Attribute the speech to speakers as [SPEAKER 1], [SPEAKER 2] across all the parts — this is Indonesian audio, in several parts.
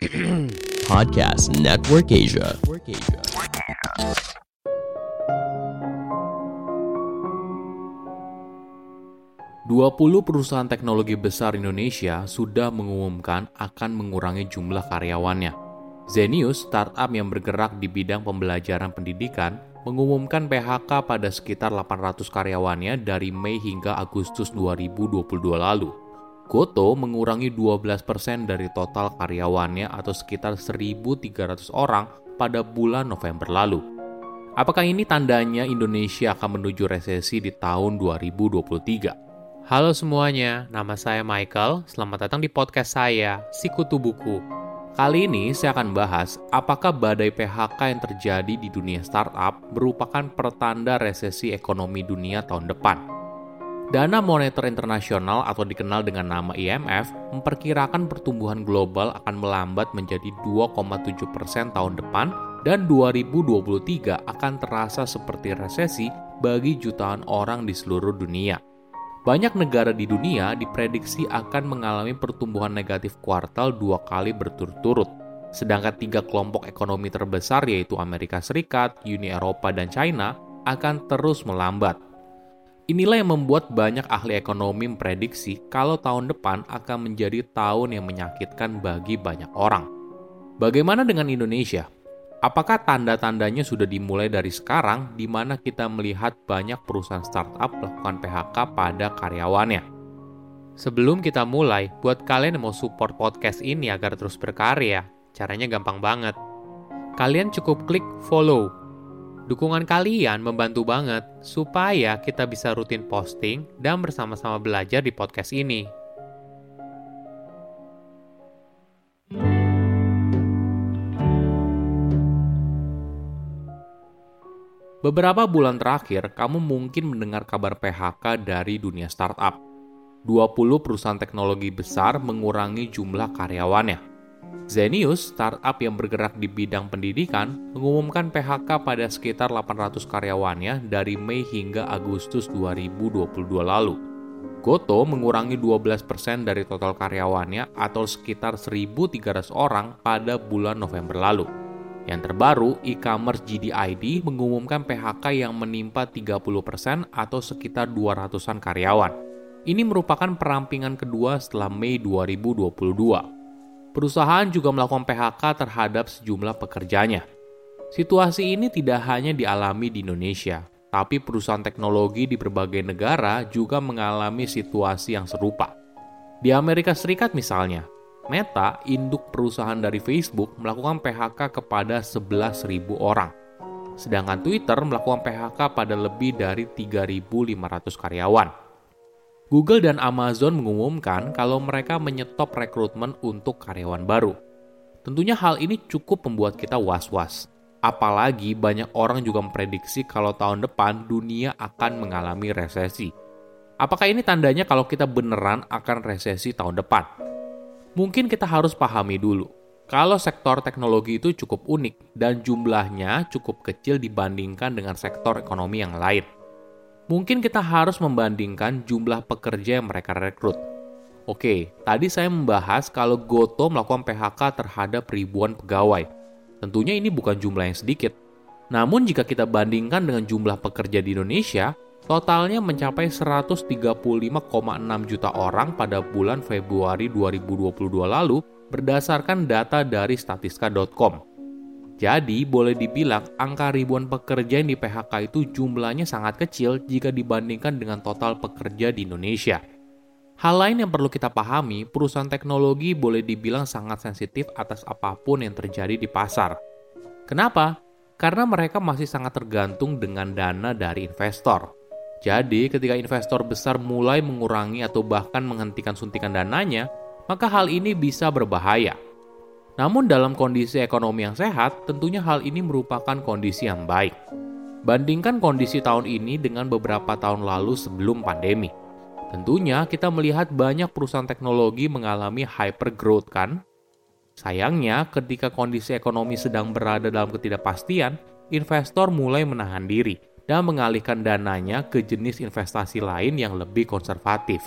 [SPEAKER 1] Podcast Network Asia.
[SPEAKER 2] 20 perusahaan teknologi besar Indonesia sudah mengumumkan akan mengurangi jumlah karyawannya. Zenius, startup yang bergerak di bidang pembelajaran pendidikan, mengumumkan PHK pada sekitar 800 karyawannya dari Mei hingga Agustus 2022 lalu. Goto mengurangi 12% dari total karyawannya atau sekitar 1.300 orang pada bulan November lalu. Apakah ini tandanya Indonesia akan menuju resesi di tahun 2023? Halo semuanya, nama saya Michael. Selamat datang di podcast saya, Sikutu Buku. Kali ini saya akan bahas apakah badai PHK yang terjadi di dunia startup merupakan pertanda resesi ekonomi dunia tahun depan. Dana Moneter Internasional atau dikenal dengan nama IMF memperkirakan pertumbuhan global akan melambat menjadi 2,7 persen tahun depan dan 2023 akan terasa seperti resesi bagi jutaan orang di seluruh dunia. Banyak negara di dunia diprediksi akan mengalami pertumbuhan negatif kuartal dua kali berturut-turut. Sedangkan tiga kelompok ekonomi terbesar yaitu Amerika Serikat, Uni Eropa, dan China akan terus melambat. Inilah yang membuat banyak ahli ekonomi memprediksi kalau tahun depan akan menjadi tahun yang menyakitkan bagi banyak orang. Bagaimana dengan Indonesia? Apakah tanda-tandanya sudah dimulai dari sekarang di mana kita melihat banyak perusahaan startup melakukan PHK pada karyawannya? Sebelum kita mulai, buat kalian yang mau support podcast ini agar terus berkarya, caranya gampang banget. Kalian cukup klik follow. Dukungan kalian membantu banget supaya kita bisa rutin posting dan bersama-sama belajar di podcast ini. Beberapa bulan terakhir, kamu mungkin mendengar kabar PHK dari dunia startup. 20 perusahaan teknologi besar mengurangi jumlah karyawannya. Zenius, startup yang bergerak di bidang pendidikan, mengumumkan PHK pada sekitar 800 karyawannya dari Mei hingga Agustus 2022 lalu. Goto mengurangi 12% dari total karyawannya atau sekitar 1.300 orang pada bulan November lalu. Yang terbaru, e-commerce GDID mengumumkan PHK yang menimpa 30% atau sekitar 200-an karyawan. Ini merupakan perampingan kedua setelah Mei 2022. Perusahaan juga melakukan PHK terhadap sejumlah pekerjanya. Situasi ini tidak hanya dialami di Indonesia, tapi perusahaan teknologi di berbagai negara juga mengalami situasi yang serupa. Di Amerika Serikat misalnya, Meta, induk perusahaan dari Facebook, melakukan PHK kepada 11.000 orang. Sedangkan Twitter melakukan PHK pada lebih dari 3.500 karyawan. Google dan Amazon mengumumkan kalau mereka menyetop rekrutmen untuk karyawan baru. Tentunya hal ini cukup membuat kita was-was. Apalagi banyak orang juga memprediksi kalau tahun depan dunia akan mengalami resesi. Apakah ini tandanya kalau kita beneran akan resesi tahun depan? mungkin kita harus pahami dulu kalau sektor teknologi itu cukup unik dan jumlahnya cukup kecil dibandingkan dengan sektor ekonomi yang lain. Mungkin kita harus membandingkan jumlah pekerja yang mereka rekrut. Oke, tadi saya membahas kalau Goto melakukan PHK terhadap ribuan pegawai. Tentunya ini bukan jumlah yang sedikit. Namun jika kita bandingkan dengan jumlah pekerja di Indonesia, Totalnya mencapai 135,6 juta orang pada bulan Februari 2022 lalu berdasarkan data dari statistika.com. Jadi, boleh dibilang angka ribuan pekerja yang di PHK itu jumlahnya sangat kecil jika dibandingkan dengan total pekerja di Indonesia. Hal lain yang perlu kita pahami, perusahaan teknologi boleh dibilang sangat sensitif atas apa pun yang terjadi di pasar. Kenapa? Karena mereka masih sangat tergantung dengan dana dari investor. Jadi, ketika investor besar mulai mengurangi atau bahkan menghentikan suntikan dananya, maka hal ini bisa berbahaya. Namun, dalam kondisi ekonomi yang sehat, tentunya hal ini merupakan kondisi yang baik. Bandingkan kondisi tahun ini dengan beberapa tahun lalu sebelum pandemi. Tentunya kita melihat banyak perusahaan teknologi mengalami hyper growth kan? Sayangnya, ketika kondisi ekonomi sedang berada dalam ketidakpastian, investor mulai menahan diri dan mengalihkan dananya ke jenis investasi lain yang lebih konservatif.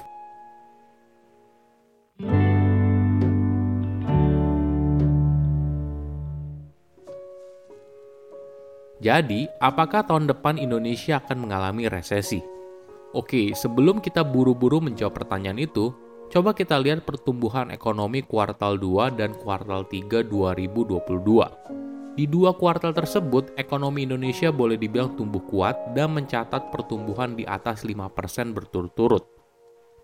[SPEAKER 2] Jadi, apakah tahun depan Indonesia akan mengalami resesi? Oke, sebelum kita buru-buru menjawab pertanyaan itu, coba kita lihat pertumbuhan ekonomi kuartal 2 dan kuartal 3 2022. Di dua kuartal tersebut, ekonomi Indonesia boleh dibilang tumbuh kuat dan mencatat pertumbuhan di atas 5% berturut-turut.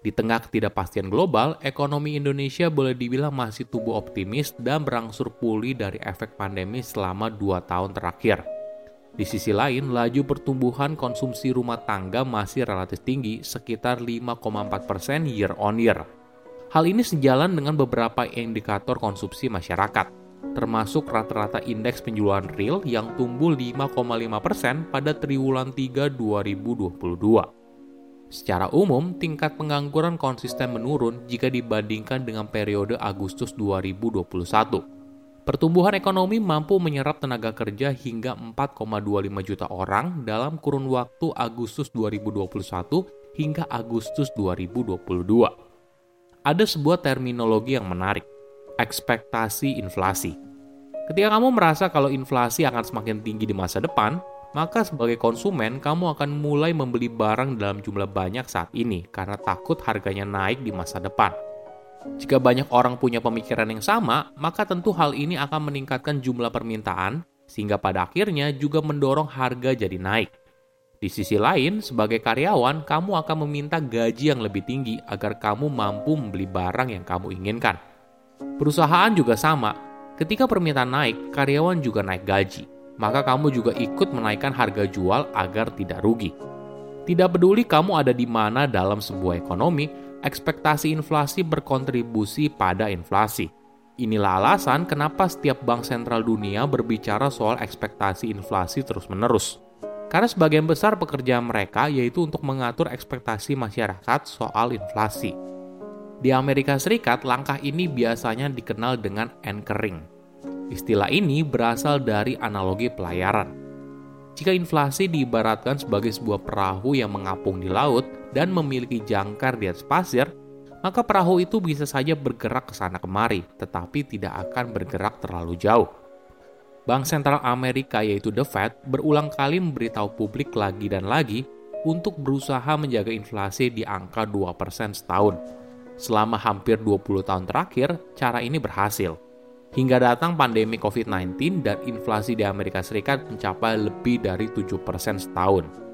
[SPEAKER 2] Di tengah ketidakpastian global, ekonomi Indonesia boleh dibilang masih tumbuh optimis dan berangsur pulih dari efek pandemi selama dua tahun terakhir. Di sisi lain, laju pertumbuhan konsumsi rumah tangga masih relatif tinggi, sekitar 5,4 persen year on year. Hal ini sejalan dengan beberapa indikator konsumsi masyarakat, termasuk rata-rata indeks penjualan real yang tumbuh 5,5 persen pada triwulan 3 2022. Secara umum, tingkat pengangguran konsisten menurun jika dibandingkan dengan periode Agustus 2021 Pertumbuhan ekonomi mampu menyerap tenaga kerja hingga 4,25 juta orang dalam kurun waktu Agustus 2021 hingga Agustus 2022. Ada sebuah terminologi yang menarik, ekspektasi inflasi. Ketika kamu merasa kalau inflasi akan semakin tinggi di masa depan, maka sebagai konsumen kamu akan mulai membeli barang dalam jumlah banyak saat ini karena takut harganya naik di masa depan. Jika banyak orang punya pemikiran yang sama, maka tentu hal ini akan meningkatkan jumlah permintaan, sehingga pada akhirnya juga mendorong harga jadi naik. Di sisi lain, sebagai karyawan, kamu akan meminta gaji yang lebih tinggi agar kamu mampu membeli barang yang kamu inginkan. Perusahaan juga sama. Ketika permintaan naik, karyawan juga naik gaji. Maka kamu juga ikut menaikkan harga jual agar tidak rugi. Tidak peduli kamu ada di mana dalam sebuah ekonomi, ekspektasi inflasi berkontribusi pada inflasi. Inilah alasan kenapa setiap bank sentral dunia berbicara soal ekspektasi inflasi terus-menerus. Karena sebagian besar pekerjaan mereka yaitu untuk mengatur ekspektasi masyarakat soal inflasi. Di Amerika Serikat, langkah ini biasanya dikenal dengan anchoring. Istilah ini berasal dari analogi pelayaran. Jika inflasi diibaratkan sebagai sebuah perahu yang mengapung di laut, dan memiliki jangkar di atas pasir, maka perahu itu bisa saja bergerak ke sana kemari, tetapi tidak akan bergerak terlalu jauh. Bank Sentral Amerika yaitu The Fed berulang kali memberitahu publik lagi dan lagi untuk berusaha menjaga inflasi di angka 2% setahun. Selama hampir 20 tahun terakhir, cara ini berhasil. Hingga datang pandemi COVID-19 dan inflasi di Amerika Serikat mencapai lebih dari 7% setahun.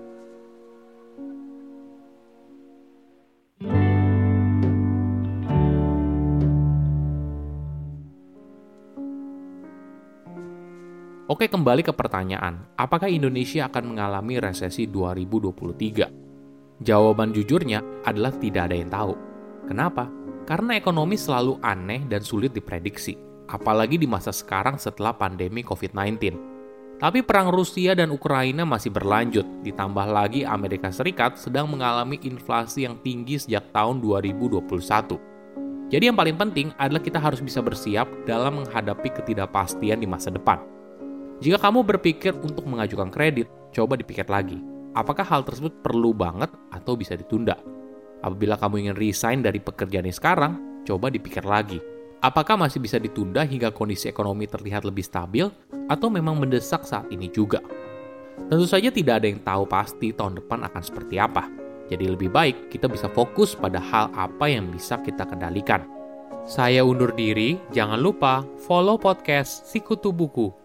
[SPEAKER 2] Oke, kembali ke pertanyaan, apakah Indonesia akan mengalami resesi 2023? Jawaban jujurnya adalah tidak ada yang tahu. Kenapa? Karena ekonomi selalu aneh dan sulit diprediksi, apalagi di masa sekarang setelah pandemi COVID-19. Tapi perang Rusia dan Ukraina masih berlanjut, ditambah lagi Amerika Serikat sedang mengalami inflasi yang tinggi sejak tahun 2021. Jadi yang paling penting adalah kita harus bisa bersiap dalam menghadapi ketidakpastian di masa depan. Jika kamu berpikir untuk mengajukan kredit, coba dipikir lagi. Apakah hal tersebut perlu banget atau bisa ditunda? Apabila kamu ingin resign dari pekerjaan yang sekarang, coba dipikir lagi. Apakah masih bisa ditunda hingga kondisi ekonomi terlihat lebih stabil atau memang mendesak saat ini juga? Tentu saja tidak ada yang tahu pasti tahun depan akan seperti apa. Jadi lebih baik kita bisa fokus pada hal apa yang bisa kita kendalikan. Saya undur diri, jangan lupa follow podcast Sikutu Buku